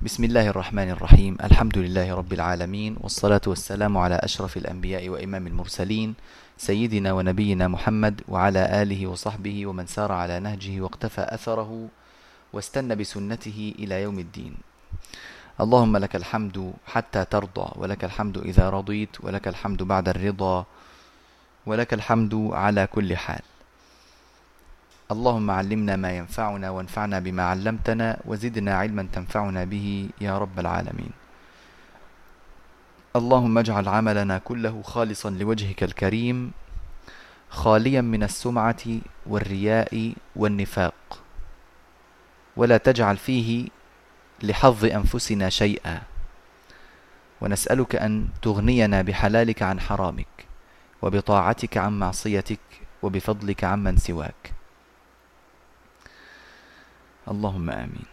بسم الله الرحمن الرحيم الحمد لله رب العالمين والصلاة والسلام على أشرف الأنبياء وإمام المرسلين سيدنا ونبينا محمد وعلى آله وصحبه ومن سار على نهجه واقتفى أثره واستنى بسنته إلى يوم الدين اللهم لك الحمد حتى ترضى ولك الحمد إذا رضيت ولك الحمد بعد الرضا ولك الحمد على كل حال اللهم علمنا ما ينفعنا وانفعنا بما علمتنا وزدنا علما تنفعنا به يا رب العالمين. اللهم اجعل عملنا كله خالصا لوجهك الكريم خاليا من السمعة والرياء والنفاق. ولا تجعل فيه لحظ أنفسنا شيئا. ونسألك أن تغنينا بحلالك عن حرامك وبطاعتك عن معصيتك وبفضلك عمن سواك. اللهم آمين.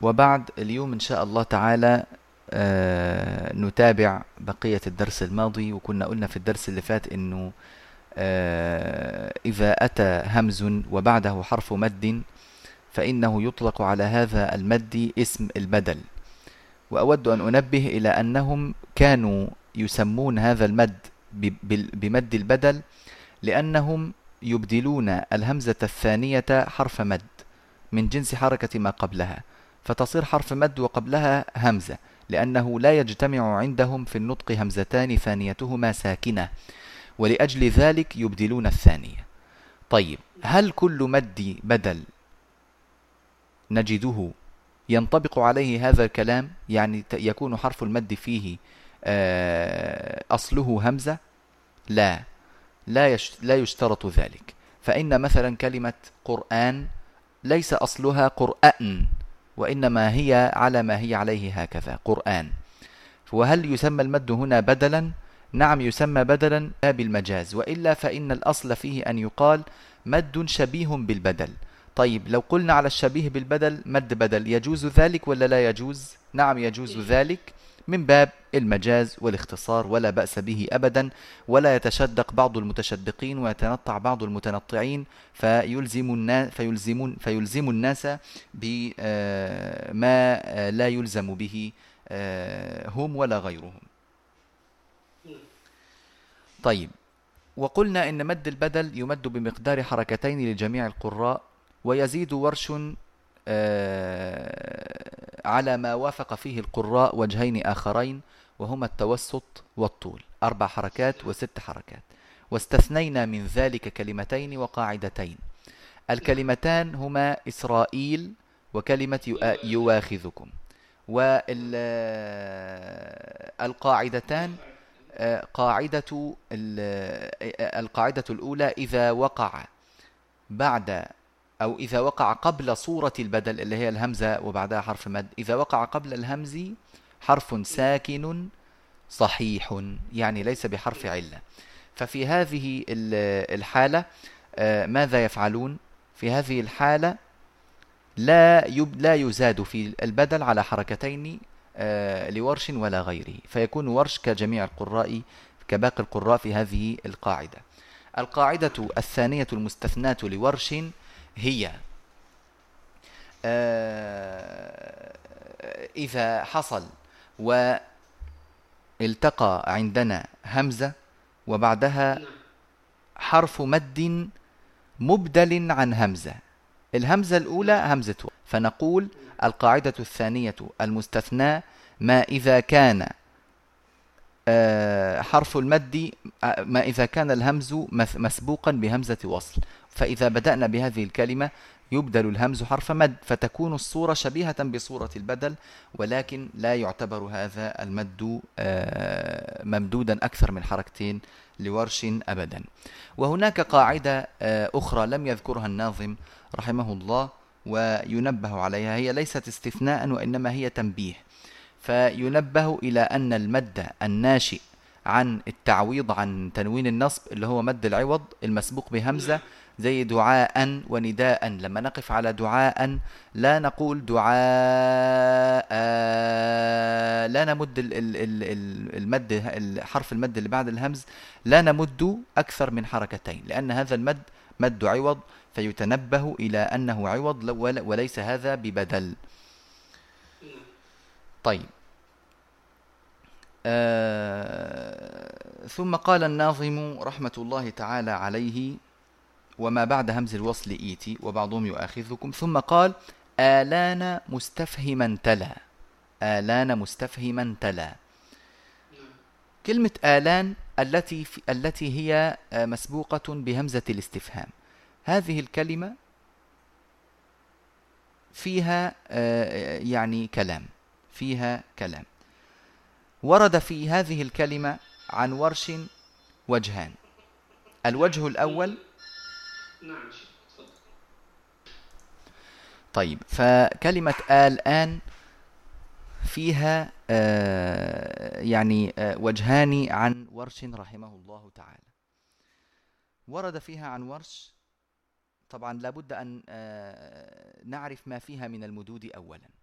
وبعد اليوم إن شاء الله تعالى آه نتابع بقية الدرس الماضي وكنا قلنا في الدرس اللي فات إنه آه إذا أتى همز وبعده حرف مد فإنه يطلق على هذا المد اسم البدل. وأود أن أنبه إلى أنهم كانوا يسمون هذا المد بمد البدل لأنهم يبدلون الهمزة الثانية حرف مد. من جنس حركة ما قبلها فتصير حرف مد وقبلها همزة لأنه لا يجتمع عندهم في النطق همزتان ثانيتهما ساكنة ولأجل ذلك يبدلون الثانية. طيب هل كل مد بدل نجده ينطبق عليه هذا الكلام؟ يعني يكون حرف المد فيه آه، أصله همزة؟ لا لا لا يشترط ذلك. فإن مثلا كلمة قرآن ليس أصلها قرآن وإنما هي على ما هي عليه هكذا قرآن. وهل يسمى المد هنا بدلا؟ نعم يسمى بدلا لا بالمجاز. وإلا فإن الأصل فيه أن يقال مد شبيه بالبدل. طيب لو قلنا على الشبيه بالبدل مد بدل يجوز ذلك ولا لا يجوز؟ نعم يجوز ذلك. من باب المجاز والاختصار ولا بأس به أبدا ولا يتشدق بعض المتشدقين ويتنطع بعض المتنطعين فيلزم الناس فيلزمون فيلزم الناس بما لا يلزم به آه، هم ولا غيرهم. طيب وقلنا إن مد البدل يمد بمقدار حركتين لجميع القراء ويزيد ورش آه، على ما وافق فيه القراء وجهين آخرين وهما التوسط والطول أربع حركات وست حركات. واستثنينا من ذلك كلمتين وقاعدتين. الكلمتان هما إسرائيل وكلمة يواخذكم. والقاعدتان آه، قاعدة القاعدة الأولى إذا وقع بعد أو إذا وقع قبل صورة البدل اللي هي الهمزة وبعدها حرف مد إذا وقع قبل الهمز حرف ساكن صحيح يعني ليس بحرف علة. ففي هذه الحالة آه، ماذا يفعلون؟ في هذه الحالة لا يب لا يزاد في البدل على حركتين آه، لورش ولا غيره. فيكون ورش كجميع القراء كباقي القراء في هذه القاعدة. القاعدة الثانية المستثناة لورش هي. آه، إذا حصل والتقى عندنا همزة وبعدها حرف مد مبدل عن همزة. الهمزة الأولى همزة فنقول القاعدة الثانية المستثنى ما إذا كان حرف المد آه، ما إذا كان الهمز مسبوقا بهمزة وصل. فإذا بدأنا بهذه الكلمة يبدل الهمز حرف مد فتكون الصورة شبيهة بصورة البدل ولكن لا يعتبر هذا المد آه، ممدودا أكثر من حركتين لورش أبدا. وهناك قاعدة أخرى لم يذكرها الناظم رحمه الله وينبه عليها هي ليست استثناء وإنما هي تنبيه. فينبه إلى أن المد الناشئ عن التعويض عن تنوين النصب اللي هو مد العوض المسبوق بهمزة زي دعاء ونداء. لما نقف على دعاء لا نقول دعاء لا نمد المد حرف المد اللي بعد الهمز لا نمد أكثر من حركتين لأن هذا المد مد عوض فيتنبه إلى أنه عوض وليس هذا ببدل. طيب. آه ثم قال الناظم رحمة الله تعالى عليه وما بعد همز الوصل إيتي وبعضهم يؤاخذكم. ثم قال آلان مستفهما تلا. آلان مستفهما تلا. كلمة آلان التي في التي هي آه، مسبوقة بهمزة الاستفهام. هذه الكلمة فيها آه، يعني كلام. فيها كلام. ورد في هذه الكلمة عن ورش وجهان. الوجه الأول. طيب فكلمة الآن فيها آه، يعني آه، وجهان عن ورش رحمه الله تعالى. ورد فيها عن ورش. طبعا لابد أن آه، نعرف ما فيها من المدود أولا.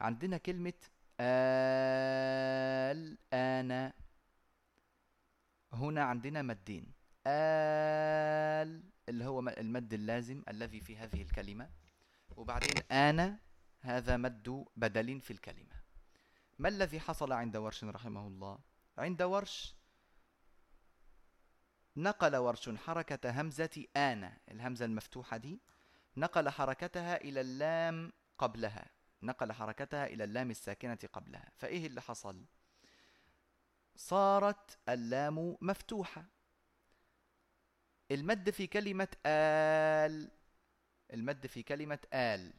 عندنا كلمة الآن هنا عندنا مدين. آل اللي هو المد اللازم الذي في هذه الكلمة. وبعدين آن هذا مد بدل في الكلمة. ما الذي حصل عند ورش رحمه الله؟ عند ورش نقل ورش حركة همزة آن الهمزة المفتوحة دي. نقل حركتها إلى اللام قبلها. نقل حركتها إلى اللام الساكنة قبلها. فإيه اللي حصل؟ صارت اللام مفتوحة. المد في كلمة آل. المد في كلمة آل.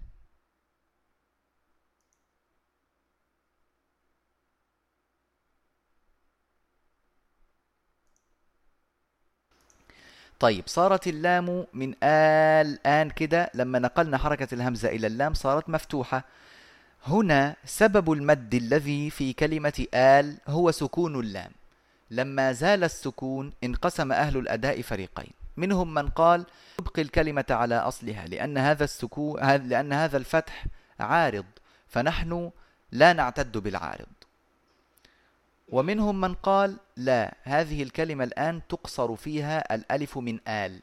طيب صارت اللام من آل آن كده. لما نقلنا حركة الهمزة إلى اللام صارت مفتوحة. هنا سبب المد الذي في كلمة آل هو سكون اللام. لما زال السكون انقسم أهل الأداء فريقين. منهم من قال تبقي الكلمة على أصلها لأن هذا السكون لأن هذا الفتح عارض فنحن لا نعتد بالعارض. ومنهم من قال لا هذه الكلمة الآن تقصر فيها الألف من آل.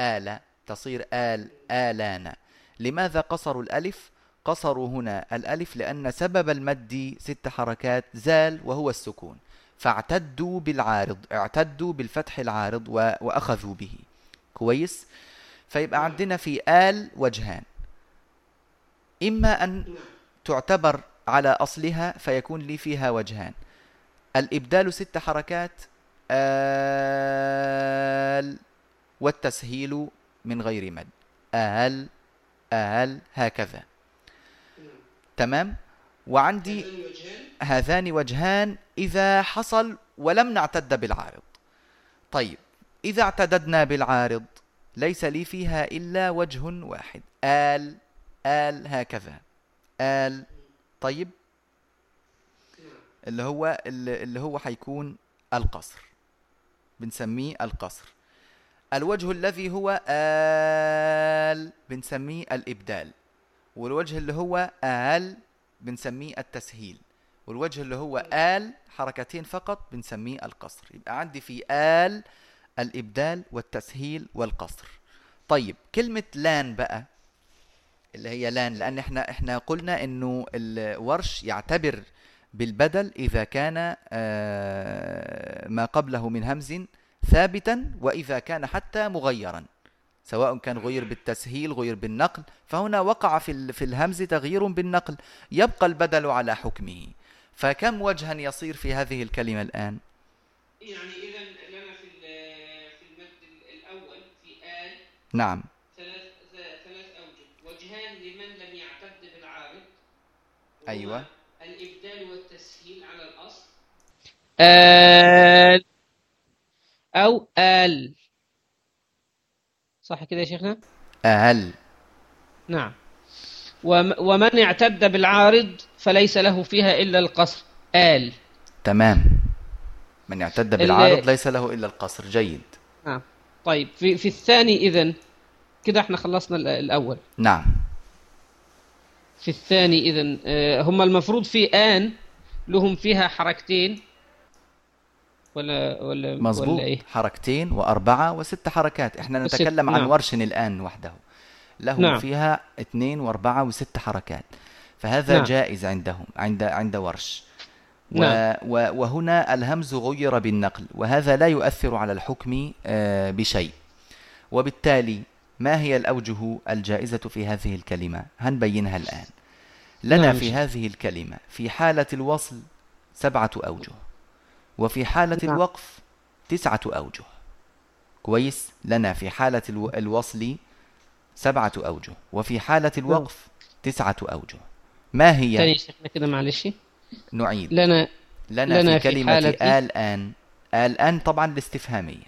آل تصير آل آلان لماذا قصروا الألف؟ قصروا هنا. الألف لأن سبب المد ست حركات زال وهو السكون. فاعتدوا بالعارض اعتدوا بالفتح العارض وأخذوا به. كويس؟ فيبقى عندنا في آل وجهان. إما أن تعتبر على أصلها فيكون لي فيها وجهان. الإبدال ست حركات آل والتسهيل من غير مد. آل آل هكذا. تمام؟ وعندي هذان وجهان. إذا حصل ولم نعتد بالعارض. طيب إذا اعتددنا بالعارض ليس لي فيها إلا وجه واحد. آل آل هكذا. آل. طيب؟ اللي هو اللي هو حيكون القصر. بنسميه القصر. الوجه الذي هو آل بنسميه الإبدال. والوجه اللي هو آل بنسميه التسهيل. والوجه اللي هو آل حركتين فقط بنسميه القصر. يبقى عندي في آل الإبدال والتسهيل والقصر. طيب كلمة لأن بقى اللي هي لأن لأن إحنا إحنا قلنا إنه الورش يعتبر بالبدل إذا كان آه، ما قبله من همز ثابتا وإذا كان حتى مغيرا. سواء كان غير بالتسهيل غير بالنقل فهنا وقع في في الهمز تغيير بالنقل يبقى البدل على حكمه. فكم وجها يصير في هذه الكلمة الآن؟ يعني إذا لنا في في المد الأول في آل نعم. ثلاث ثلاث أوجه. وجهان لمن لم يعتد بالعارض أيوة. الإبدال والتسهيل على الأصل. آل أو آل. صح كده يا شيخنا؟ آل نعم. ومن اعتد بالعارض فليس له فيها إلا القصر. آل. تمام. من اعتد بالعارض ليس له إلا القصر. جيد. نعم. طيب في, في الثاني إذن كده إحنا خلصنا الأول. نعم. في الثاني إذن آه، هم المفروض في آن لهم فيها حركتين. ولا ولا مظبوط ولا إيه؟ حركتين وأربعة وست حركات إحنا نتكلم عن نعم. ورش الآن وحده له نعم. فيها اثنين وأربعة وست حركات فهذا نعم. جائز عندهم عند عند ورش نعم. و وهنا الهمز غير بالنقل وهذا لا يؤثر على الحكم آه، بشيء وبالتالي ما هي الأوجه الجائزة في هذه الكلمة هنبينها الآن لنا نعم. في هذه الكلمة في حالة الوصل سبعة أوجه وفي حالة نعم. الوقف تسعة أوجه. كويس؟ لنا في حالة الو- الوصل سبعة أوجه. وفي حالة الوقف تسعة أوجه. ما هي؟ تاني يا شيخنا كده معلش. نعيد. لنا لنا, لنا في في كلمة حالة- الآن الآن طبعا الاستفهامية.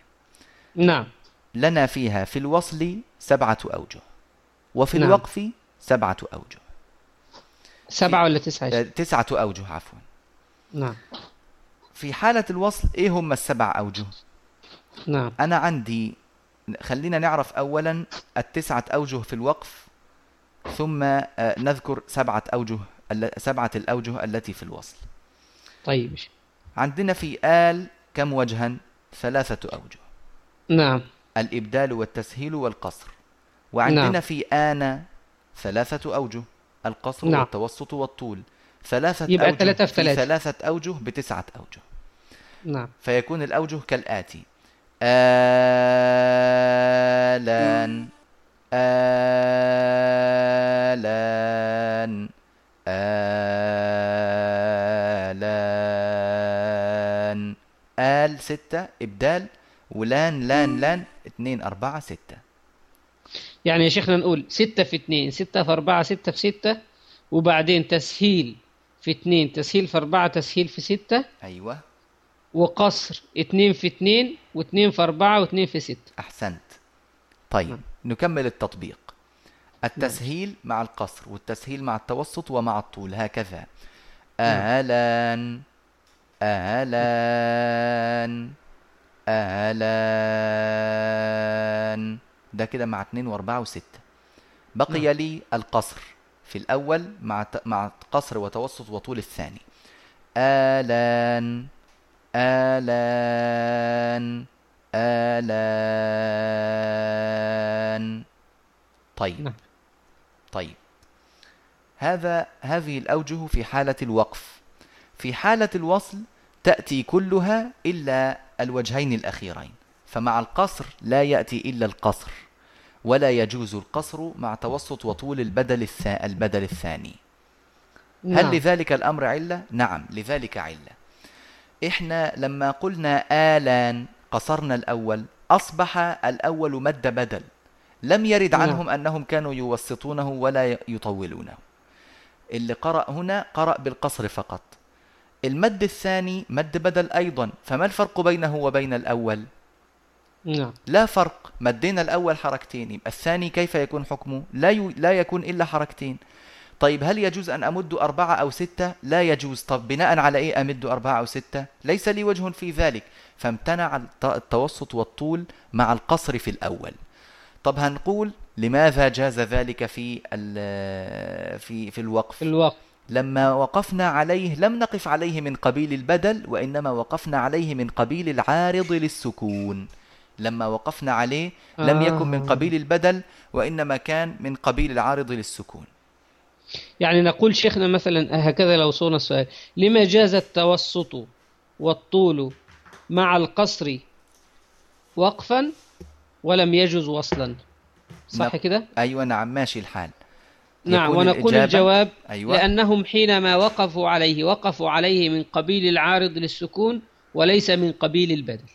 نعم. لنا فيها في الوصل سبعة أوجه. وفي نعم. الوقف سبعة أوجه. سبعة ولا تسعة؟ يا آه، شيخ؟ تسعة أوجه عفوا. نعم. في حالة الوصل إيه هم السبع أوجه؟ نعم. أنا عندي خلينا نعرف أولا التسعة أوجه في الوقف ثم آه، نذكر سبعة أوجه سبعة الأوجه التي في الوصل. طيب. عندنا في آل كم وجها؟ ثلاثة أوجه. نعم. الإبدال والتسهيل والقصر. وعندنا نعم. في آن ثلاثة أوجه القصر نعم. والتوسط والطول. ثلاثة يبقى أوجه ثلاثة في ثلاثة. ثلاثة أوجه بتسعة أوجه. نعم. فيكون الأوجه كالآتي. آلان. آلان. آلان. آل ستة إبدال. ولان لأن لأن. اتنين أربعة ستة. يعني يا شيخنا نقول ستة في اتنين ستة في أربعة ستة في ستة وبعدين تسهيل في اتنين تسهيل في أربعة تسهيل في ستة. أيوة. وقصر اتنين في اتنين واتنين في أربعة واتنين في ستة. أحسنت. طيب نعم. نكمل التطبيق. التسهيل مع القصر والتسهيل مع التوسط ومع الطول هكذا. آلان آلان آلان. ده كده مع اتنين واربعة وستة. بقي نعم. لي القصر في الأول مع مع قصر وتوسط وطول الثاني. آلان. آلان. آلان. طيب. نعم. طيب. هذا هذه الأوجه في حالة الوقف. في حالة الوصل تأتي كلها إلا الوجهين الأخيرين. فمع القصر لا يأتي إلا القصر ولا يجوز القصر مع توسط وطول البدل البدل الثاني. هل نعم. لذلك الأمر علة؟ نعم لذلك علة. إحنا لما قلنا آلان قصرنا الأول أصبح الأول مد بدل. لم يرد نعم. عنهم أنهم كانوا يوسطونه ولا يطولونه. اللي قرأ هنا قرأ بالقصر فقط. المد الثاني مد بدل أيضا. فما الفرق بينه وبين الأول؟ نعم. لا فرق. مدينا الأول حركتين. الثاني كيف يكون حكمه؟ لا, ي... لا يكون إلا حركتين. طيب هل يجوز أن أمد أربعة أو ستة؟ لا يجوز. طب بناء على إيه أمد أربعة أو ستة؟ ليس لي وجه في ذلك. فامتنع الت- التوسط والطول مع القصر في الأول. طب هنقول لماذا جاز ذلك في في في الوقف؟ في الوقت لما وقفنا عليه لم نقف عليه من قبيل البدل وإنما وقفنا عليه من قبيل العارض للسكون. لما وقفنا عليه لم يكن من آه. قبيل البدل وإنما كان من قبيل العارض للسكون. يعني نقول شيخنا مثلا هكذا لو صونا السؤال لما جاز التوسط والطول مع القصر وقفا ولم يجوز وصلا؟ صح نعم. كده؟ أيوة نعم ماشي الحال. نعم ونقول الجواب أيوة. لأنهم حينما وقفوا عليه وقفوا عليه من قبيل العارض للسكون وليس من قبيل البدل.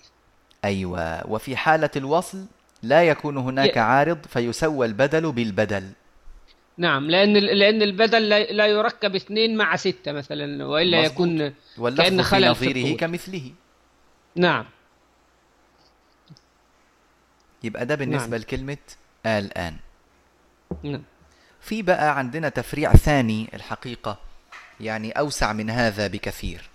أيوة وفي حالة الوصل لا يكون هناك عارض فيسوى البدل بالبدل. نعم لأن لأن البدل لا يركب اثنين مع ستة مثلا وإلا مظبوط. يكون في خلل في نظيره. كمثله نعم يبقى ده بالنسبة نعم. لكلمة الآن نعم في بقى عندنا تفريع ثاني الحقيقة يعني أوسع من هذا بكثير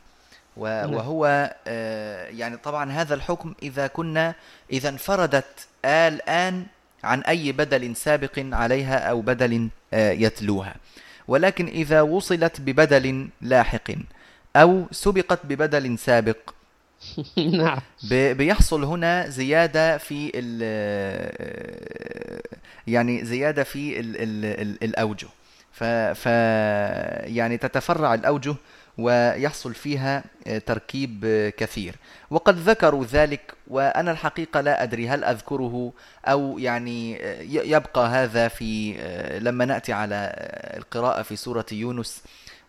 نعم. وهو آه، يعني طبعا هذا الحكم إذا كنا إذا انفردت الآن عن أي بدل سابق عليها أو بدل آه، يتلوها. ولكن إذا وصلت ببدل لاحق أو سبقت ببدل سابق نعم. بيحصل هنا زيادة في ال يعني زيادة في ال ال ال الأوجه. ف, ف يعني تتفرع الأوجه ويحصل فيها آه، تركيب آه، كثير. وقد ذكروا ذلك وأنا الحقيقة لا أدري هل أذكره أو يعني آه، يبقى هذا في لما نأتي على القراءة في سورة يونس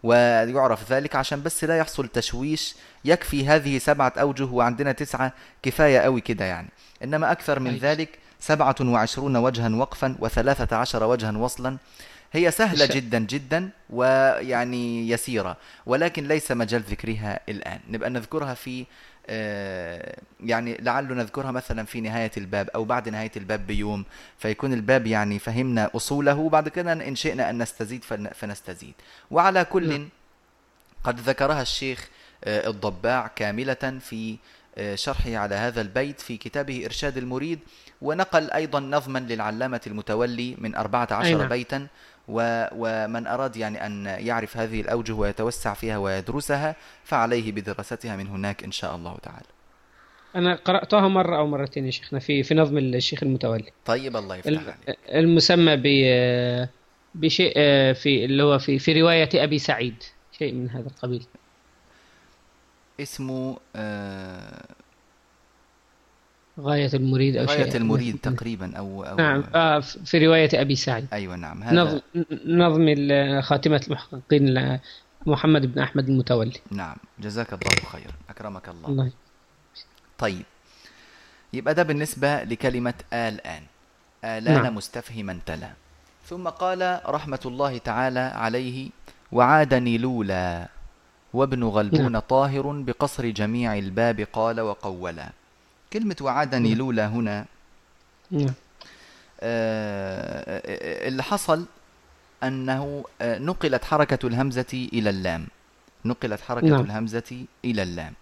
ويعرف ذلك. عشان بس لا يحصل تشويش يكفي هذه سبعة أوجه وعندنا تسعة كفاية قوي كده يعني. إنما أكثر من ذلك سبعة وعشرون وجها وقفا وثلاثة عشر وجها وصلا. هي سهلة جدا جدا ويعني يسيرة ولكن ليس مجال ذكرها الآن نبقى نذكرها في آه، يعني لعل نذكرها مثلا في نهاية الباب أو بعد نهاية الباب بيوم فيكون الباب يعني فهمنا أصوله وبعد كده إن شئنا أن نستزيد فنستزيد وعلى كل نعم. قد ذكرها الشيخ آه، الضباع كاملة في آه، شرحه على هذا البيت في كتابه إرشاد المريد ونقل أيضا نظما للعلامة المتولي من 14 نعم. بيتا ومن أراد يعني أن يعرف هذه الأوجه ويتوسع فيها ويدرسها فعليه بدراستها من هناك إن شاء الله تعالى. أنا قرأتها مرة أو مرتين يا شيخنا في في نظم الشيخ المتولي. طيب الله يفتح عليك. المسمى ب بشيء في اللي هو في في رواية أبي سعيد شيء من هذا القبيل. اسمه آه غاية المريد أو غاية شيء. المريد تقريبا أو, أو نعم. آه في رواية أبي سعيد أيوة نعم. هذا نظم, نظم خاتمة المحققين محمد بن أحمد المتولي. نعم. جزاك الله خير أكرمك الله, الله. طيب. يبقى ده بالنسبة لكلمة الآن آلان نعم. مستفهما تلا. ثم قال رحمة الله تعالى عليه وعادني لولا وابن غلبون نعم. طاهر بقصر جميع الباب قال وقولا. كلمة وعدني لولا هنا نعم. آه اللي حصل أنه آه، نقلت حركة الهمزة إلى اللام. نقلت حركة نعم. الهمزة إلى اللام.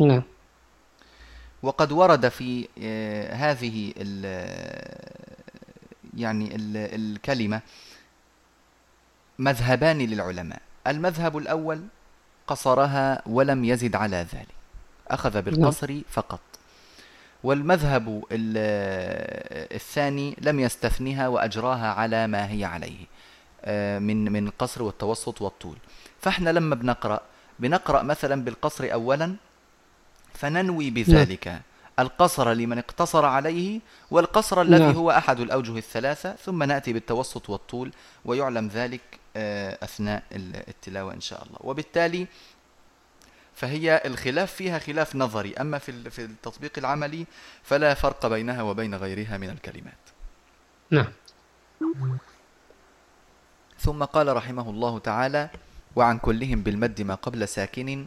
نعم. وقد ورد في آه، هذه ال يعني ال الكلمة مذهبان للعلماء. المذهب الأول قصرها ولم يزد على ذلك. أخذ بالقصر نعم. فقط والمذهب الثاني لم يستثنها وأجراها على ما هي عليه آه، من من القصر والتوسط والطول فإحنا لما بنقرأ بنقرأ مثلا بالقصر أولا فننوي بذلك نعم. القصر لمن اقتصر عليه والقصر الذي نعم. هو أحد الأوجه الثلاثة ثم نأتي بالتوسط والطول ويعلم ذلك آه، أثناء التلاوة إن شاء الله وبالتالي فهي الخلاف فيها خلاف نظري أما في في التطبيق العملي فلا فرق بينها وبين غيرها من الكلمات. نعم. ثم قال رحمه الله تعالى وعن كلهم بالمد ما قبل ساكن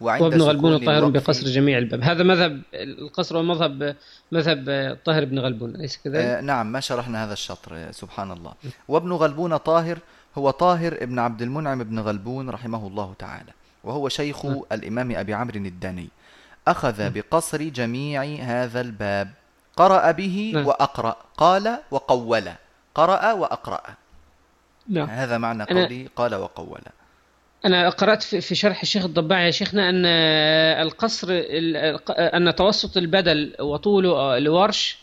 وعند وابن غلبون طاهر بقصر جميع الباب. هذا مذهب القصر ومذهب مذهب طاهر بن غلبون أليس كذلك؟ آه نعم ما شرحنا هذا الشطر سبحان الله. وابن غلبون طاهر هو طاهر ابن عبد المنعم بن غلبون رحمه الله تعالى. وهو شيخ م. الإمام أبي عمرو الداني أخذ م. بقصر جميع هذا الباب قرأ به م. وأقرأ قال وقول قرأ وأقرأ نعم. هذا معنى قولي قال وقول أنا قرأت في شرح الشيخ الضباع يا شيخنا أن القصر أن توسط البدل وطول الورش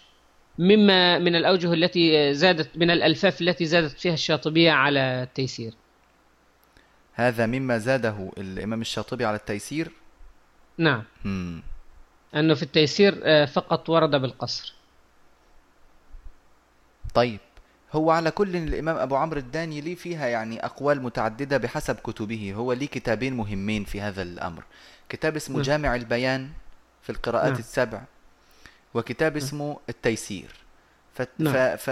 مما من الأوجه التي زادت من الألفاف التي زادت فيها الشاطبية على التيسير هذا مما زاده الإمام الشاطبي على التيسير نعم مم. أنه في التيسير آه، فقط ورد بالقصر طيب هو على كل الإمام أبو عمرو الداني ليه فيها يعني أقوال متعددة بحسب كتبه هو ليه كتابين مهمين في هذا الأمر كتاب اسمه نعم. جامع البيان في القراءات نعم. السبع وكتاب نعم. اسمه التيسير ف... ف... ف...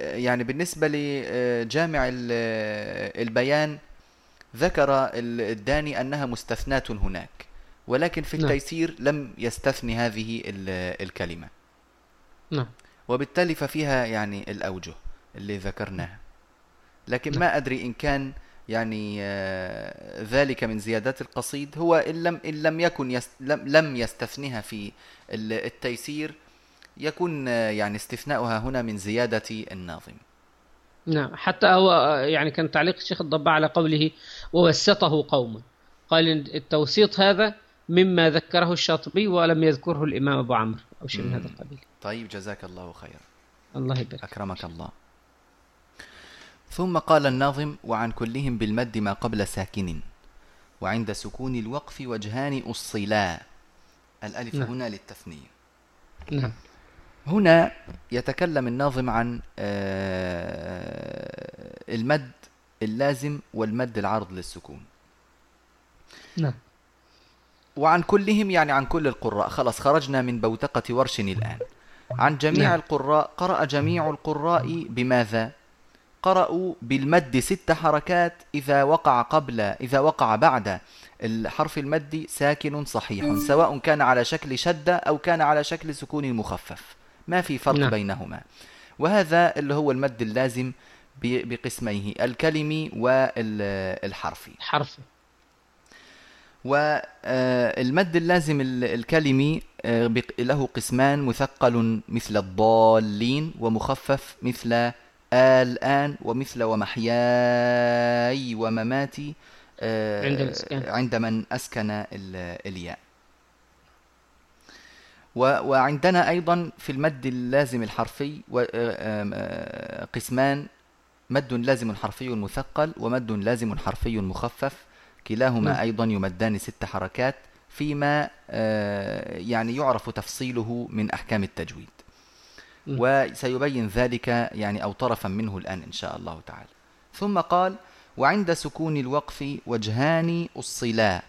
يعني بالنسبة لجامع البيان ذكر الداني أنها مستثناة هناك ولكن في نعم. التيسير لم يستثني هذه الكلمة. نعم. وبالتالي ففيها يعني الأوجه اللي ذكرناها. لكن نعم. ما أدري إن كان يعني آه، ذلك من زيادات القصيد. هو إن لم, إن لم يكن يست لم يستثنها في التيسير يكون آه، يعني استثناؤها هنا من زيادة الناظم. نعم. حتى هو يعني كان تعليق الشيخ الضباع على قوله ووسطه قوما قال التوسيط هذا مما ذكره الشاطبي ولم يذكره الإمام أبو عمرو أو شيء من هذا القبيل. طيب جزاك الله خيرا. الله يبارك. أكرمك الله ثم قال الناظم وعن كلهم بالمد ما قبل ساكن وعند سكون الوقف وجهان أصلا. الألف نعم. هنا للتثنية. نعم. هنا يتكلم الناظم عن آه، المد اللازم والمد العارض للسكون. نعم. وعن كلهم يعني عن كل القراء. خلاص خرجنا من بوتقة ورش الآن. عن جميع نعم. القراء قرأ جميع القراء بماذا؟ قرأوا بالمد ست حركات إذا وقع قبل إذا وقع بعد. الحرف المد ساكن صحيح سواء كان على شكل شدة أو كان على شكل سكون مخفف. ما في فرق نعم. بينهما وهذا اللي هو المد اللازم بقسميه الكلمي والحرفي حرفي والمد اللازم ال- الكلمي آه، له قسمان مثقل مثل الضالين ومخفف مثل آلآن ومثل ومحياي ومماتي آه، عند الإسكان. عند من أسكن ال- الياء وعندنا أيضا في المد اللازم الحرفي آه، آه، قسمان مد لازم حرفي مثقل ومد لازم حرفي مخفف كلاهما نعم. أيضا يمدان ست حركات فيما آه، يعني يعرف تفصيله من أحكام التجويد مم. وسيبين ذلك يعني أو طرفا منه الآن إن شاء الله تعالى ثم قال وعند سكون الوقف وجهان الصلا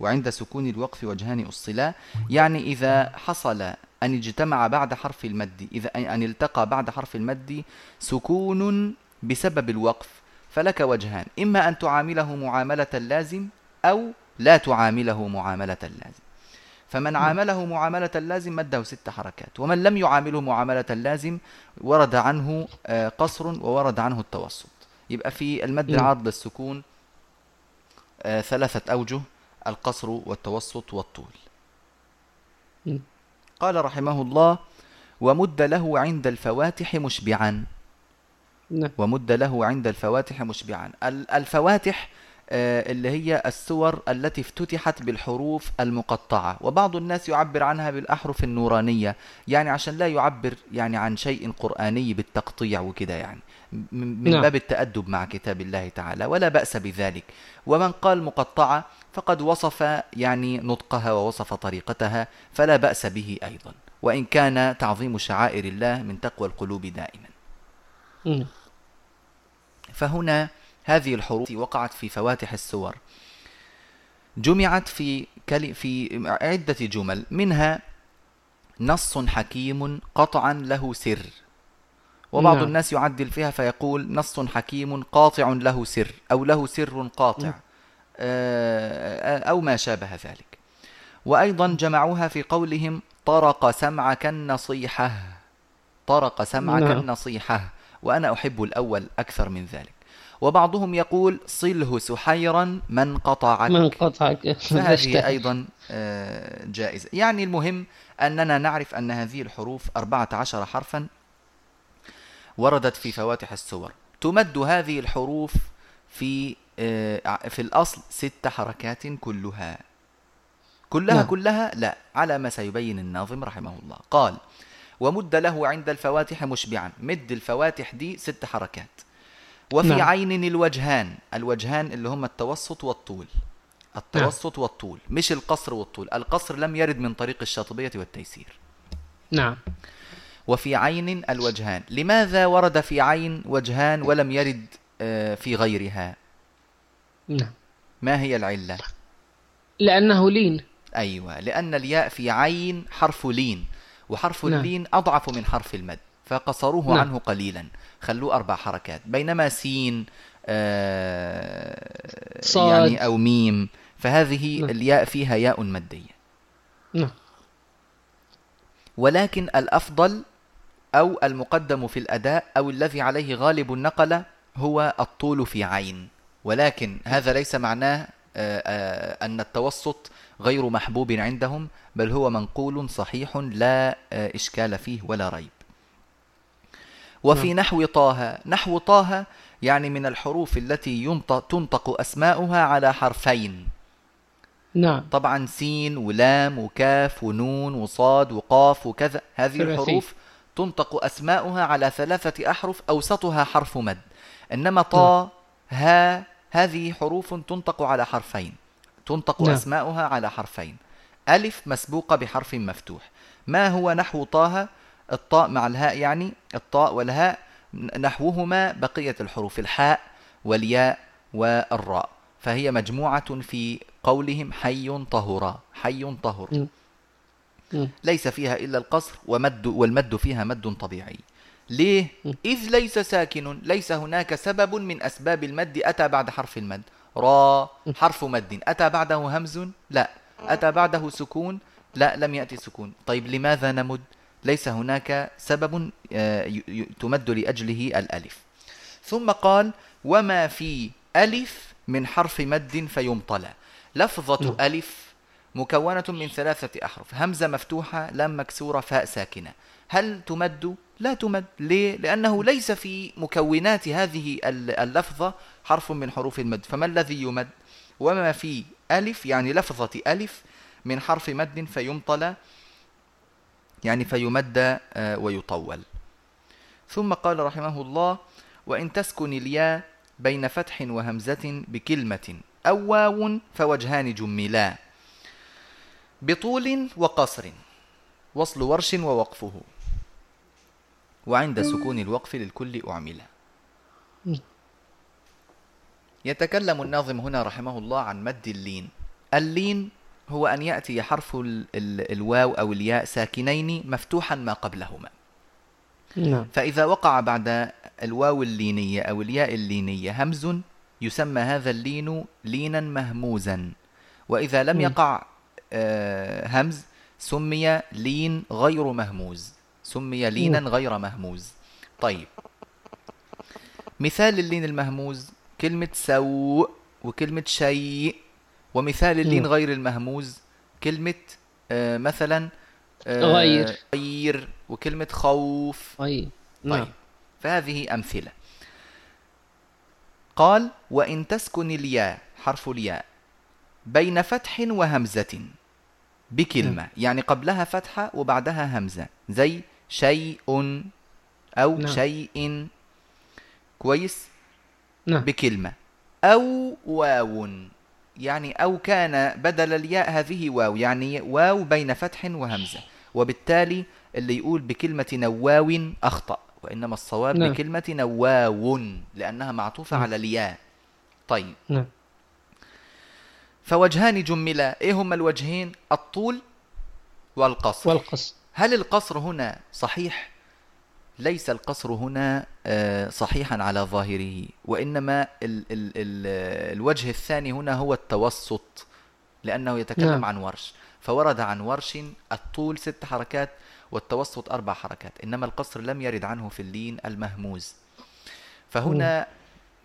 وعند سكون الوقف وجهان الصلا يعني إذا حصل أن اجتمع بعد حرف المد إذا أن التقى بعد حرف المد سكون بسبب الوقف فلك وجهان إما أن تعامله معاملة اللازم أو لا تعامله معاملة اللازم فمن عامله معاملة اللازم مده ست حركات ومن لم يعامله معاملة اللازم ورد عنه آه، قصر وورد عنه التوسط. يبقى في المد نعم. العارض للسكون آه، ثلاثة أوجه القصر والتوسط والطول. قال رحمه الله ومد له عند الفواتح مشبعا. نعم. ومد له عند الفواتح مشبعا. ال- الفواتح آه، اللي هي السور التي افتتحت بالحروف المقطعة. وبعض الناس يعبر عنها بالأحرف النورانية يعني عشان لا يعبر يعني عن شيء قرآني بالتقطيع وكده يعني. من نعم. باب التأدب مع كتاب الله تعالى ولا بأس بذلك. ومن قال مقطعة فقد وصف يعني نطقها ووصف طريقتها فلا بأس به أيضا. وإن كان تعظيم شعائر الله من تقوى القلوب دائما. فهنا هذه الحروف وقعت في فواتح السور. جمعت في كلي في عدة جمل. منها نص حكيم قطعا له سر. وبعض نعم. الناس يعدل فيها فيقول نص حكيم قاطع له سر أو له سر قاطع. نعم. آه، أو ما شابه ذلك. وأيضا جمعوها في قولهم طرق سمعك النصيحة طرق سمعك نعم. النصيحة وأنا أحب الأول أكثر من ذلك. وبعضهم يقول صله سحيرا من قطعك. من قطعك. فهذه أيضا آه، جائزة. يعني المهم أننا نعرف أن هذه الحروف أربعة عشر حرفا وردت في فواتح السور. تمد هذه الحروف في في الأصل ست حركات كلها. كلها نعم. كلها لا على ما سيبين الناظم رحمه الله. قال ومد له عند الفواتح مشبعا. مد الفواتح دي ست حركات. وفي نعم. عين الوجهان الوجهان اللي هم التوسط والطول. التوسط والطول مش القصر والطول. القصر لم يرد من طريق الشاطبية والتيسير. نعم. وفي عين الوجهان. لماذا ورد في عين وجهان ولم يرد آه، في غيرها؟ نعم ما هي العلة لأنه لين أيوة لأن الياء في عين حرف لين وحرف نعم. اللين أضعف من حرف المد فقصروه نعم. عنه قليلا خلوه أربع حركات بينما سين آه صاد. يعني أو ميم فهذه نعم. الياء فيها ياء مادية نعم ولكن الأفضل أو المقدم في الأداء أو الذي عليه غالب النقلة هو الطول في عين ولكن هذا ليس معناه آه، آه، أن التوسط غير محبوب عندهم بل هو منقول صحيح لا آه، إشكال فيه ولا ريب. وفي نعم. نحو طه نحو طه يعني من الحروف التي ينطق تنطق أسماؤها على حرفين. نعم. طبعا سين ولام وكاف ونون وصاد وقاف وكذا هذه ثلاثي. الحروف تنطق أسماؤها على ثلاثة أحرف أوسطها حرف مد. إنما طا ها هذه حروف تنطق على حرفين. تنطق نعم. أسماؤها على حرفين. ألف مسبوقة بحرف مفتوح. ما هو نحو طه؟ الطاء مع الهاء يعني الطاء والهاء. نحوهما بقية الحروف الحاء والياء والراء. فهي مجموعة في قولهم حي طهرا حي طهر. م. م. ليس فيها إلا القصر ومد والمد فيها مد طبيعي. ليه؟ إذ ليس ساكن ليس هناك سبب من أسباب المد أتى بعد حرف المد. را حرف مد. أتى بعده همز؟ لا. أتى بعده سكون؟ لا لم يأتي سكون. طيب لماذا نمد؟ ليس هناك سبب آه، تمد لأجله الألف. ثم قال وما في ألف من حرف مد فيمطلى لفظة ألف مكونة من ثلاثة أحرف. همزة مفتوحة لام مكسورة فاء ساكنة. هل تمد؟ لا تمد ليه؟ لأنه ليس في مكونات هذه ال- اللفظة حرف من حروف المد فما الذي يمد؟ وما في ألف يعني لفظة ألف من حرف مد فيمطلى يعني فيمد آه، ويطول ثم قال رحمه الله وإن تسكن الياء بين فتح وهمزة بكلمة أو واو فوجهان جملا بطول وقصر وصل ورش ووقفه وعند سكون الوقف للكل أعمل يتكلم الناظم هنا رحمه الله عن مد اللين. اللين هو أن يأتي حرف ال ال الواو أو الياء ساكنين مفتوحا ما قبلهما. نعم. فإذا وقع بعد الواو اللينية أو الياء اللينية همز يسمى هذا اللين لينا مهموزا. وإذا لم. يقع آه، همز سمي لين غير مهموز. سمي لينا غير مهموز. طيب. مثال اللين المهموز كلمة سوء وكلمة شيء ومثال اللين. غير المهموز كلمة آه، مثلا آه، غير. غير وكلمة خوف. طيب. نعم. طيب فهذه أمثلة. قال وإن تسكن الياء حرف الياء بين فتح وهمزة بكلمة. يعني قبلها فتحة وبعدها همزة. زي شيء أو نعم. شيء كويس نعم. بكلمة. أو واو. يعني أو كان بدل الياء هذه واو يعني واو بين فتح وهمزة. وبالتالي اللي يقول بكلمة نواو أخطأ وإنما الصواب نعم. بكلمة نواو لأنها معطوفة نعم. على الياء. طيب. نعم. فوجهان جملا. إيه هما الوجهين؟ الطول والقصر. والقصر. هل القصر هنا صحيح؟ ليس القصر هنا آه، صحيحا على ظاهره وإنما ال ال ال الوجه الثاني هنا هو التوسط لأنه يتكلم نعم. عن ورش فورد عن ورش الطول ست حركات والتوسط أربع حركات إنما القصر لم يرد عنه في اللين المهموز فهنا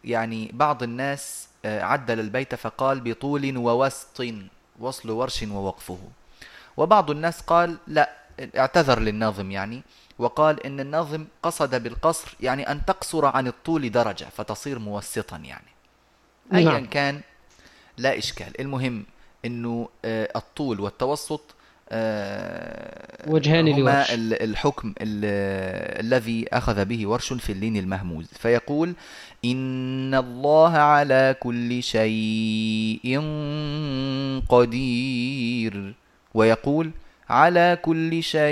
يعني بعض الناس آه، عدل البيت فقال بطول ووسط وصل ورش ووقفه وبعض الناس قال لا اعتذر للناظم يعني وقال إن الناظم قصد بالقصر يعني أن تقصر عن الطول درجة فتصير موسطا يعني. ايا نعم. كان لا إشكال. المهم إنه آه، الطول والتوسط آه، وجهان هما الحكم ال- الذي أخذ به ورش في اللين المهموز. فيقول إن الله على كل شيء قدير. ويقول على كل شيء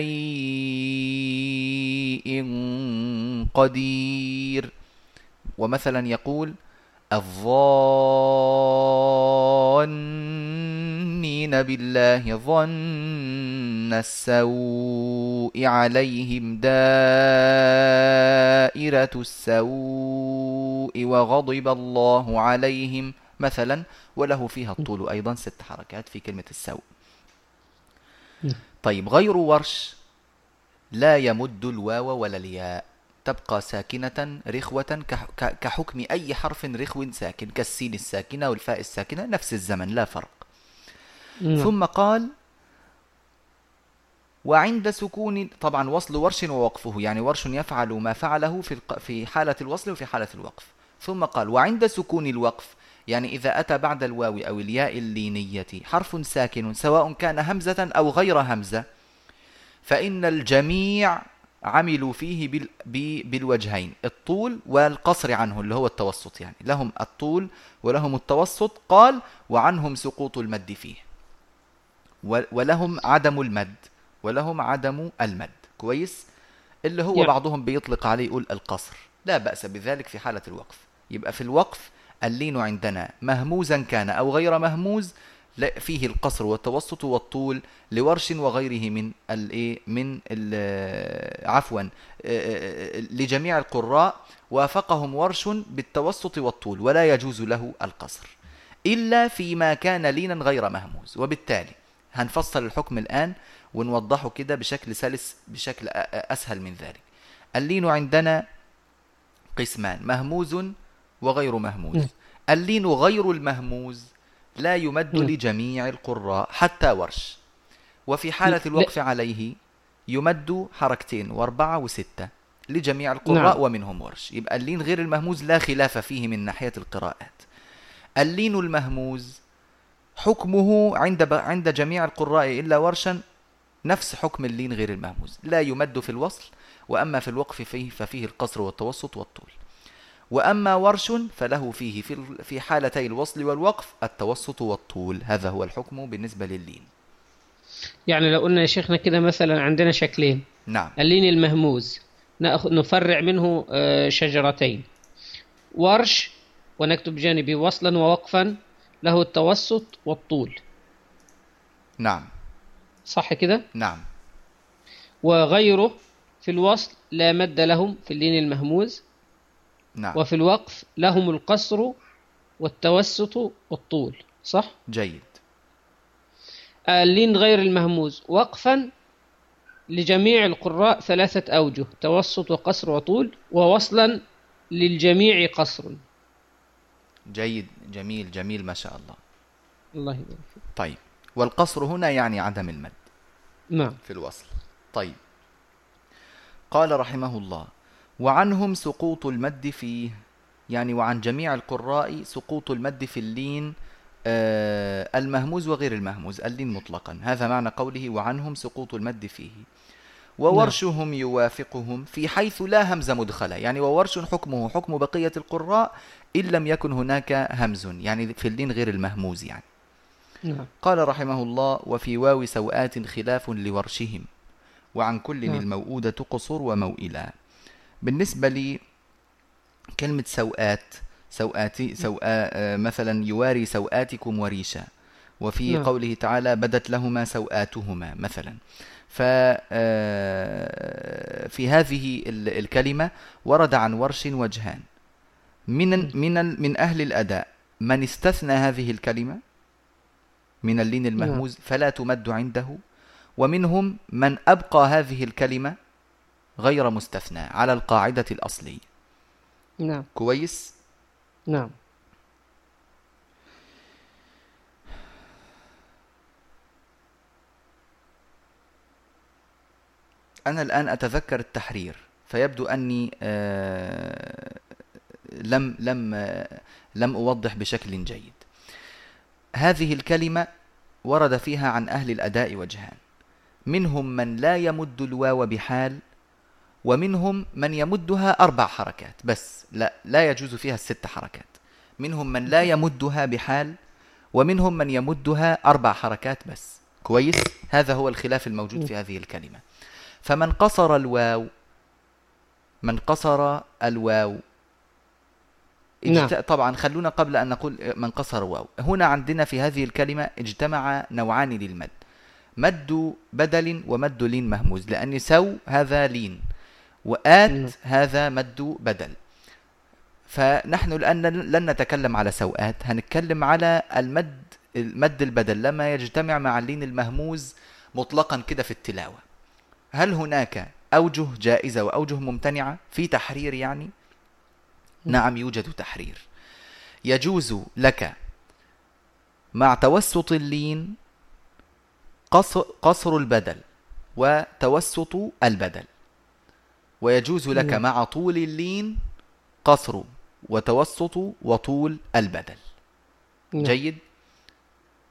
قدير. ومثلا يقول الظانين بالله ظن السوء عليهم دائرة السوء وغضب الله عليهم. مثلا وله فيها الطول أيضا ست حركات في كلمة السوء. طيب غير ورش لا يمد الواو ولا الياء. تبقى ساكنة رخوة كحكم أي حرف رخو ساكن كالسين الساكنة والفاء الساكنة نفس الزمن لا فرق. نعم. ثم قال وعند سكون طبعا وصل ورش ووقفه يعني ورش يفعل ما فعله في في حالة الوصل وفي حالة الوقف. ثم قال وعند سكون الوقف يعني إذا أتى بعد الواو أو الياء اللينية حرف ساكن سواء كان همزة أو غير همزة فإن الجميع عملوا فيه بال بالوجهين الطول والقصر عنه اللي هو التوسط يعني لهم الطول ولهم التوسط قال وعنهم سقوط المد فيه ولهم عدم المد ولهم عدم المد كويس؟ اللي هو بعضهم بيطلق عليه يقول القصر لا بأس بذلك في حالة الوقف يبقى في الوقف اللين عندنا. مهموزا كان أو غير مهموز فيه القصر والتوسط والطول لورش وغيره من الايه من عفوا لجميع القراء وافقهم ورش بالتوسط والطول ولا يجوز له القصر. إلا فيما كان لينا غير مهموز. وبالتالي هنفصل الحكم الآن ونوضحه كده بشكل سلس بشكل أسهل من ذلك. اللين عندنا قسمان. مهموز وغير مهموز. اللين غير المهموز لا يمد لجميع القراء حتى ورش. وفي حالة الوقف عليه يمد حركتين واربعة وستة لجميع القراء نعم. ومنهم ورش. يبقى اللين غير المهموز لا خلاف فيه من ناحية القراءات. اللين المهموز حكمه عند عند جميع القراء إلا ورشا نفس حكم اللين غير المهموز. لا يمد في الوصل وأما في الوقف فيه ففيه القصر والتوسط والطول. وأما ورش فله فيه في حالتي الوصل والوقف التوسط والطول. هذا هو الحكم بالنسبة لللين يعني لو قلنا يا شيخنا كده مثلا عندنا شكلين. نعم. اللين المهموز. نفرع منه آه، شجرتين. ورش ونكتب جانبي وصلا ووقفا له التوسط والطول. نعم. صح كده؟ نعم. وغيره في الوصل لا مد لهم في اللين المهموز. نعم. وفي الوقف لهم القصر والتوسط والطول صح؟ جيد. اللين غير المهموز وقفا لجميع القراء ثلاثة أوجه توسط وقصر وطول ووصلا للجميع قصر. جيد جميل جميل ما شاء الله. الله يبارك طيب والقصر هنا يعني عدم المد نعم. في الوصل. طيب. قال رحمه الله وعنهم سقوط المد فيه يعني وعن جميع القراء سقوط المد في اللين آه المهموز وغير المهموز اللين مطلقا هذا معنى قوله وعنهم سقوط المد فيه وورشهم نعم. يوافقهم في حيث لا همز مدخلة يعني وورش حكمه حكم بقية القراء إن لم يكن هناك همز يعني في اللين غير المهموز يعني نعم. قال رحمه الله وفي واو سوآت خلاف لورشهم وعن كل نعم. الموؤودة قصور وموئلا بالنسبة لي كلمة سوءات سوءاتي سوء آه، مثلا يواري سوءاتكم وريشا وفي نعم. قوله تعالى بدت لهما سوءاتهما مثلا. ففي آه، هذه الكلمة ورد عن ورش وجهان. من من من أهل الأداء من استثنى هذه الكلمة؟ من اللين المهموز نعم. فلا تمد عنده. ومنهم من أبقى هذه الكلمة غير مستثنى على القاعدة الأصلية. نعم. كويس؟ نعم. أنا الآن أتذكر التحرير فيبدو أني آه لم لم آه لم أوضح بشكل جيد. هذه الكلمة ورد فيها عن أهل الأداء وجهان. منهم من لا يمد الواو بحال ومنهم من يمدها أربع حركات بس لا لا يجوز فيها الست حركات. منهم من لا يمدها بحال ومنهم من يمدها أربع حركات بس. كويس؟ هذا هو الخلاف الموجود في هذه الكلمة. فمن قصر الواو من قصر الواو. نعم. طبعا خلونا قبل أن نقول من قصر واو هنا عندنا في هذه الكلمة اجتمع نوعان للمد. مد بدل ومد لين مهموز لأن سو هذا لين. وآت هذا مد بدل. فنحن الآن لن نتكلم على سوءات هنتكلم على المد المد البدل لما يجتمع مع اللين المهموز مطلقا كده في التلاوة. هل هناك أوجه جائزة وأوجه ممتنعة في تحرير يعني؟ نعم يوجد تحرير. يجوز لك مع توسط اللين قصر البدل وتوسط البدل. ويجوز لك. مع طول اللين قصر وتوسط وطول البدل. نعم. جيد؟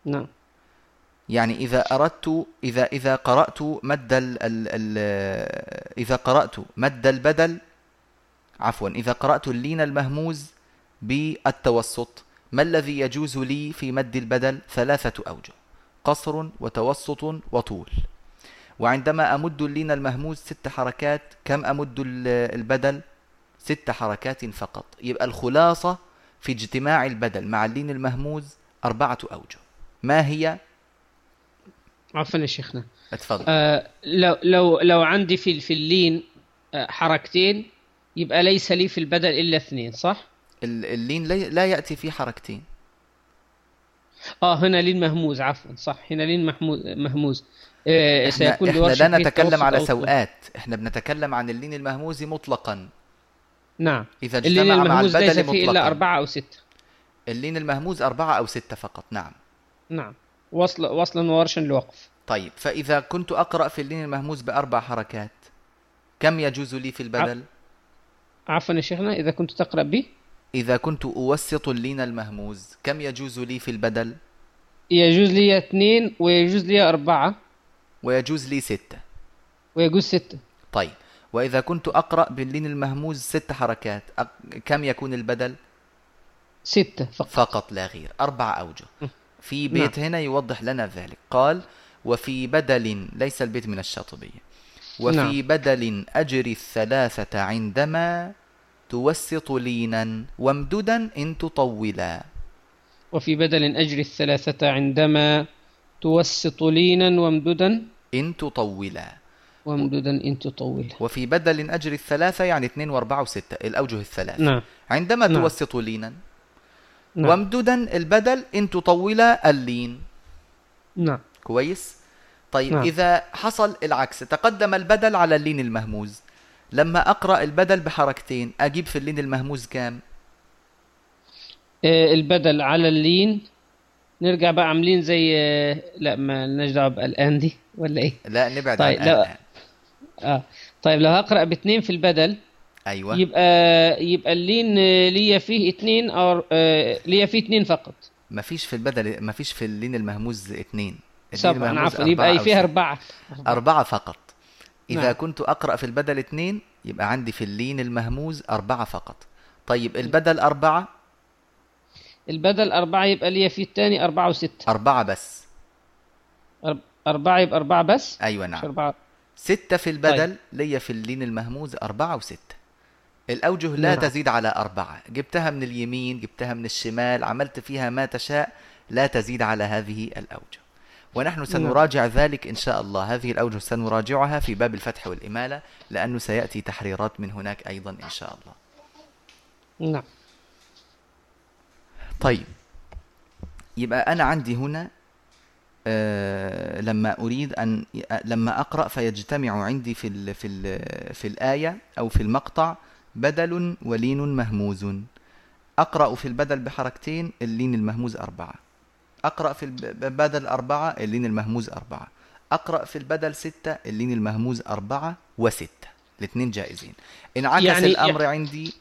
نعم. يعني إذا أردت إذا إذا قرأت مد ال ال ال إذا قرأت مد البدل عفوا إذا قرأت اللين المهموز بالتوسط ما الذي يجوز لي في مد البدل ثلاثة أوجه؟ قصر وتوسط وطول. وعندما أمد اللين المهموز ست حركات كم أمد البدل؟ ست حركات فقط. يبقى الخلاصة في اجتماع البدل مع اللين المهموز أربعة أوجه. ما هي؟ عفوا يا شيخنا. اتفضل. آه لو لو لو عندي في في اللين آه حركتين يبقى ليس لي في البدل إلا اثنين صح؟ اللين لا يأتي فيه حركتين. آه هنا لين مهموز عفوا صح. هنا لين محموز مهموز آه سيكون إحنا لا نتكلم على سوءات. إحنا بنتكلم عن اللين المهموز مطلقا. نعم. إذا اجتمع مع البدل ليس فيه إلا أربعة أو ستة. اللين المهموز أربعة أو ستة فقط. نعم. نعم. وصل وصلا وورشا لوقف. طيب فإذا كنت أقرأ في اللين المهموز بأربع حركات كم يجوز لي في البدل؟ عفوا يا شيخنا إذا كنت تقرأ به إذا كنت أوسط اللين المهموز كم يجوز لي في البدل؟ يجوز لي اثنين ويجوز لي أربعة. ويجوز لي ستة. ويجوز ستة. طيب. وإذا كنت أقرأ باللين المهموز ست حركات كم يكون البدل؟ ستة فقط. فقط لا غير. أربع أوجه. في بيت نعم. هنا يوضح لنا ذلك. قال وفي بدل ليس البيت من الشاطبية. وفي نعم. بدل أجري الثلاثة عندما توسط لينا وامددا إن تطولا. وفي بدل أجري الثلاثة عندما توسط لينا وامددا. إن تطولا. وامددا إن تطولا. وفي بدل أجري الثلاثة يعني اثنين وأربعة وستة الأوجه الثلاثة. نعم. عندما نعم. توسط لينا. نعم. وامددا البدل إن تطول اللين. نعم. كويس؟ طيب نعم. إذا حصل العكس تقدم البدل على اللين المهموز. لما أقرأ البدل بحركتين أجيب في اللين المهموز كام؟ آه البدل على اللين نرجع بقى عاملين زي آه لا ما لناش دعوة الآن دي ولا إيه؟ لا نبعد طيب عن الآن. آه طيب لو هقرأ باثنين في البدل أيوه. يبقى يبقى اللين ليا فيه اثنين أو آه، ليا فيه اثنين فقط. ما فيش في البدل ما فيش في اللين المهموز اثنين سبعة عفوا يبقى فيها أربعة. أربعة فقط. إذا نعم. كنت أقرأ في البدل اثنين يبقى عندي في اللين المهموز أربعة فقط. طيب البدل أربعة البدل أربعة يبقى ليا في الثاني أربعة وستة. أربعة بس. أربعة يبقى أربعة بس؟ أيوة نعم. أربعة. ستة في البدل طيب. ليا في اللين المهموز أربعة وستة. الأوجه لا نعم. تزيد على أربعة. جبتها من اليمين جبتها من الشمال عملت فيها ما تشاء لا تزيد على هذه الأوجه. ونحن نعم. سنراجع ذلك إن شاء الله. هذه الأوجه سنراجعها في باب الفتح والإمالة لأنه سيأتي تحريرات من هناك أيضا إن شاء الله. نعم. طيب. يبقى أنا عندي هنا آه لما أريد أن لما أقرأ فيجتمع عندي في ال في ال في الآية أو في المقطع بدل ولين مهموز. أقرأ في البدل بحركتين اللين المهموز أربعة. أقرأ في البدل أربعة اللين المهموز أربعة. أقرأ في البدل ستة اللين المهموز أربعة وستة. الاثنين جائزين. انعكس يعني الأمر يعني عندي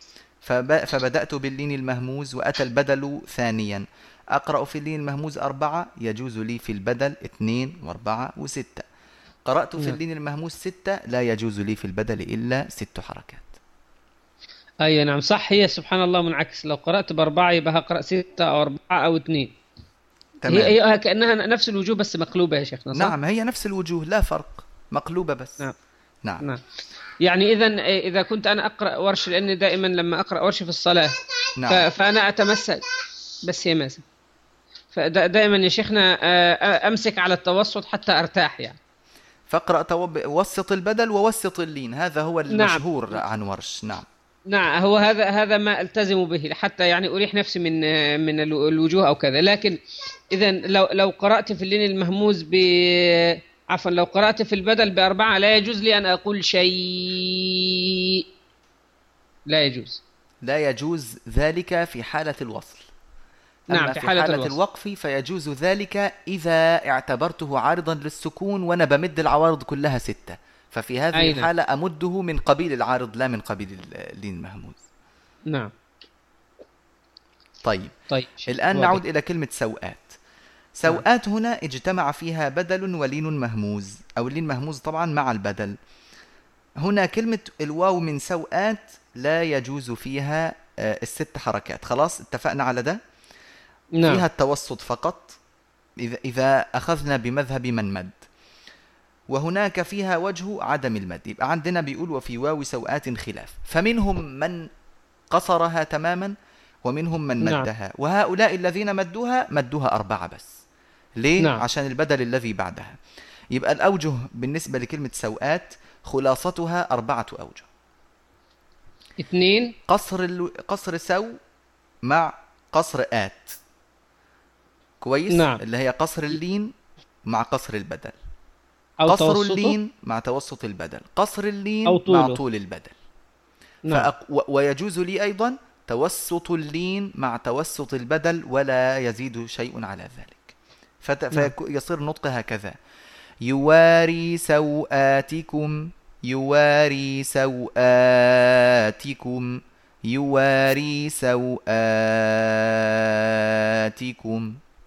فبدأت باللين المهموز وأتى البدل ثانيا. أقرأ في اللين المهموز أربعة يجوز لي في البدل اثنين وأربعة وستة. قرأت في نعم. اللين المهموز ستة لا يجوز لي في البدل إلا ست حركات. أي نعم صح. هي سبحان الله منعكس. لو قرأت بأربعة يبقى هقرا ستة أو أربعة أو اثنين. تمام. هي, كأنها نفس الوجوه بس مقلوبة يا شيخنا صح؟ نعم هي نفس الوجوه لا فرق مقلوبة بس. نعم. نعم, نعم. يعني اذا إذا كنت أنا أقرأ ورش لأني دائما لما أقرأ ورش في الصلاة نعم. فأنا اتمثل بس هي ماسك فدائما يا شيخنا أمسك على التوسط حتى أرتاح يعني فاقرأ توب... وسط البدل ووسط اللين هذا هو نعم. المشهور نعم. عن ورش نعم نعم هو هذا هذا ما ألتزم به حتى يعني أريح نفسي من من الوجوه أو كذا لكن اذا لو لو قرأت في اللين المهموز ب عفوا لو قرأت في البدل بأربعة لا يجوز لي أن أقول شيء. لا يجوز. لا يجوز ذلك في حالة الوصل. نعم أما في حالة, حالة الوقف فيجوز ذلك إذا اعتبرته عارضا للسكون وأنا بمد العوارض كلها ستة. ففي هذه أيضا. الحالة أمده من قبيل العارض لا من قبيل اللين المهموز. نعم. طيب, طيب. الآن واضح. نعود إلى كلمة سوءات. سوءات هنا اجتمع فيها بدل ولين مهموز أو اللين مهموز طبعا مع البدل. هنا كلمة الواو من سوءات لا يجوز فيها آه، الست حركات. خلاص اتفقنا على ده؟ نعم. فيها التوسط فقط إذا, إذا أخذنا بمذهب من مد. وهناك فيها وجه عدم المد. يبقى عندنا بيقول وفي واو سوءات خلاف. فمنهم من قصرها تماما ومنهم من نعم. مدها. وهؤلاء الذين مدوها مدوها أربعة بس. ليه؟ نعم. عشان البدل الذي بعدها يبقى الأوجه بالنسبة لكلمة سوءات خلاصتها أربعة أوجه اثنين قصر ال... قصر سو مع قصر آت كويس نعم. اللي هي قصر اللين مع قصر البدل أو قصر توسطه. اللين مع توسط البدل قصر اللين أو مع طول البدل نعم. فأق... و... ويجوز لي أيضا توسط اللين مع توسط البدل ولا يزيد شيء على ذلك. فيصير نطق هكذا. يواري سوآتكم يواري سوآتكم يواري سوآتكم.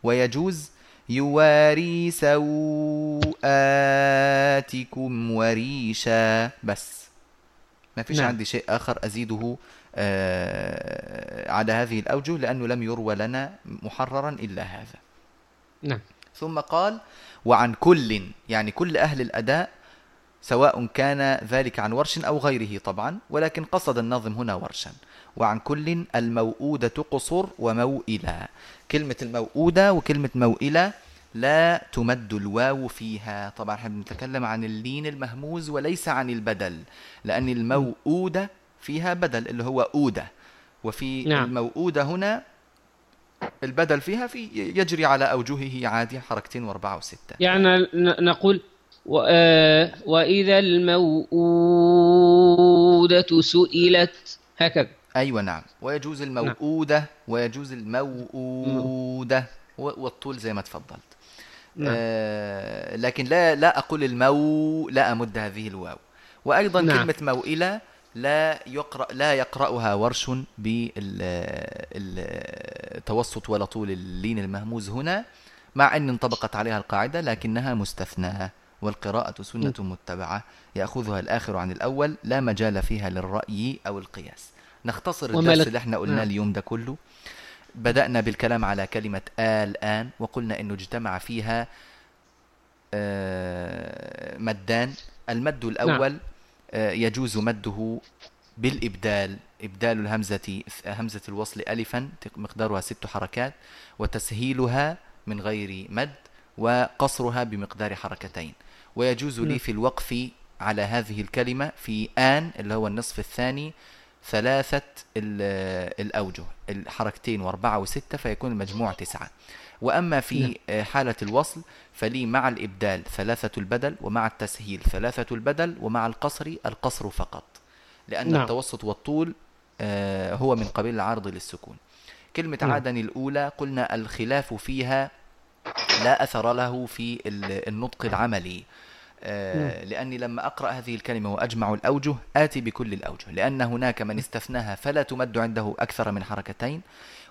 ويجوز يواري سوآتكم وريشا. بس. ما فيش نعم. عندي شيء آخر أزيده آه على هذه الأوجه لأنه لم يروى لنا محررا إلا هذا. نعم. ثم قال وعن كل يعني كل أهل الأداء سواء كان ذلك عن ورش أو غيره طبعا ولكن قصد الناظم هنا ورشا. وعن كل الموؤودة قصر وموئلة. كلمة الموؤودة وكلمة موئلة لا تمد الواو فيها. طبعا إحنا بنتكلم عن اللين المهموز وليس عن البدل لأن الموؤودة فيها بدل اللي هو أودة. وفي نعم. الموؤودة هنا البدل فيها في يجري على أوجهه عادي حركتين وأربعة وستة يعني نقول آه، وإذا الموءودة سئلت هكذا أيوة نعم ويجوز الموءودة نعم. ويجوز الموءودة والطول زي ما تفضلت نعم. آه لكن لا لا أقول المو لا أمد هذه الواو وأيضا نعم. كلمة موئلة لا يقرأ لا يقرأها ورش بالتوسط ولا طول اللين المهموز هنا مع أن انطبقت عليها القاعدة لكنها مستثناة والقراءة سنة متبعة يأخذها الآخر عن الأول لا مجال فيها للرأي أو القياس نختصر الدرس اللي إحنا قلناه نعم. اليوم ده كله بدأنا بالكلام على كلمة الآن وقلنا أنه اجتمع فيها آه، مدان المد الأول نعم. آه، يجوز مده بالإبدال إبدال الهمزة همزة الوصل ألفا مقدارها ست حركات وتسهيلها من غير مد وقصرها بمقدار حركتين. ويجوز لي في الوقف على هذه الكلمة في آن اللي هو النصف الثاني ثلاثة الأوجه الحركتين وأربعة وستة فيكون المجموع تسعة وأما في نعم. حالة الوصل فلي مع الإبدال ثلاثة البدل ومع التسهيل ثلاثة البدل ومع القصر القصر فقط لأن نعم. التوسط والطول آه، هو من قبيل العرض للسكون كلمة نعم. عدن الأولى قلنا الخلاف فيها لا أثر له في النطق العملي لأني لما أقرأ هذه الكلمة وأجمع الأوجه آتي بكل الأوجه. لأن هناك من استثناها فلا تمد عنده أكثر من حركتين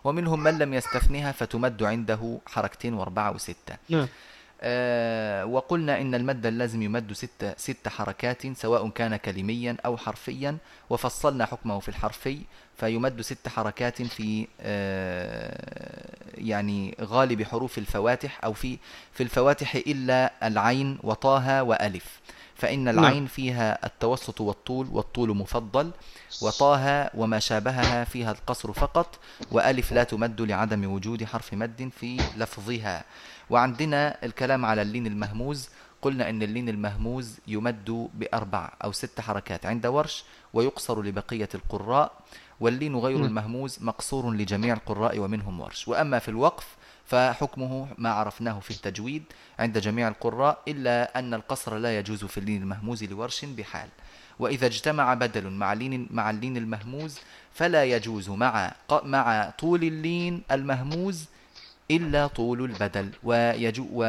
ومنهم من لم يستثنها فتمد عنده حركتين وأربعة وستة. نعم. آه وقلنا إن المد اللازم يمد ست, ست حركات سواء كان كلميا أو حرفيا وفصلنا حكمه في الحرفي فيمد ست حركات في آه يعني غالب حروف الفواتح أو في في الفواتح إلا العين وطاها وألف. فإن نعم. العين فيها التوسط والطول والطول مفضل وطاها وما شابهها فيها القصر فقط وألف لا تمد لعدم وجود حرف مد في لفظها. وعندنا الكلام على اللين المهموز قلنا أن اللين المهموز يمد بأربع أو ست حركات عند ورش ويقصر لبقية القراء واللين غير المهموز مقصور لجميع القراء ومنهم ورش. وأما في الوقف فحكمه ما عرفناه في التجويد عند جميع القراء إلا أن القصر لا يجوز في اللين المهموز لورش بحال. وإذا اجتمع بدل مع اللين مع اللين المهموز فلا يجوز مع مع طول اللين المهموز إلا طول البدل. ويجو و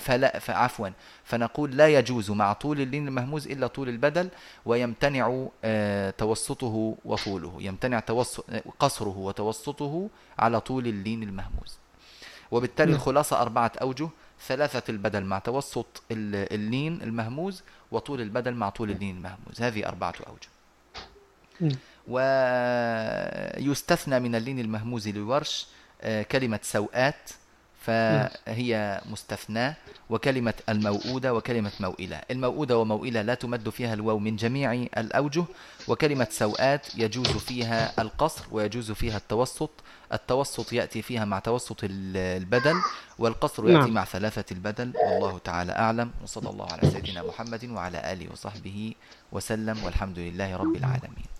فلا فعفوا فنقول لا يجوز مع طول اللين المهموز إلا طول البدل ويمتنع آه، توسطه وطوله. يمتنع توسط قصره وتوسطه على طول اللين المهموز. وبالتالي نعم. الخلاصة أربعة أوجه ثلاثة البدل مع توسط اللين المهموز وطول البدل مع طول اللين المهموز. هذه أربعة أوجه. نعم. ويستثنى من اللين المهموز لورش آه، كلمة سوءات فهي مستثناة وكلمة الموؤودة وكلمة موئلة. الموؤودة وموئلة لا تمد فيها الواو من جميع الأوجه وكلمة سوءات يجوز فيها القصر ويجوز فيها التوسط التوسط يأتي فيها مع توسط البدل والقصر يأتي نعم. مع ثلاثة البدل. والله تعالى أعلم. وصلى الله على سيدنا محمد وعلى آله وصحبه وسلم. والحمد لله رب العالمين.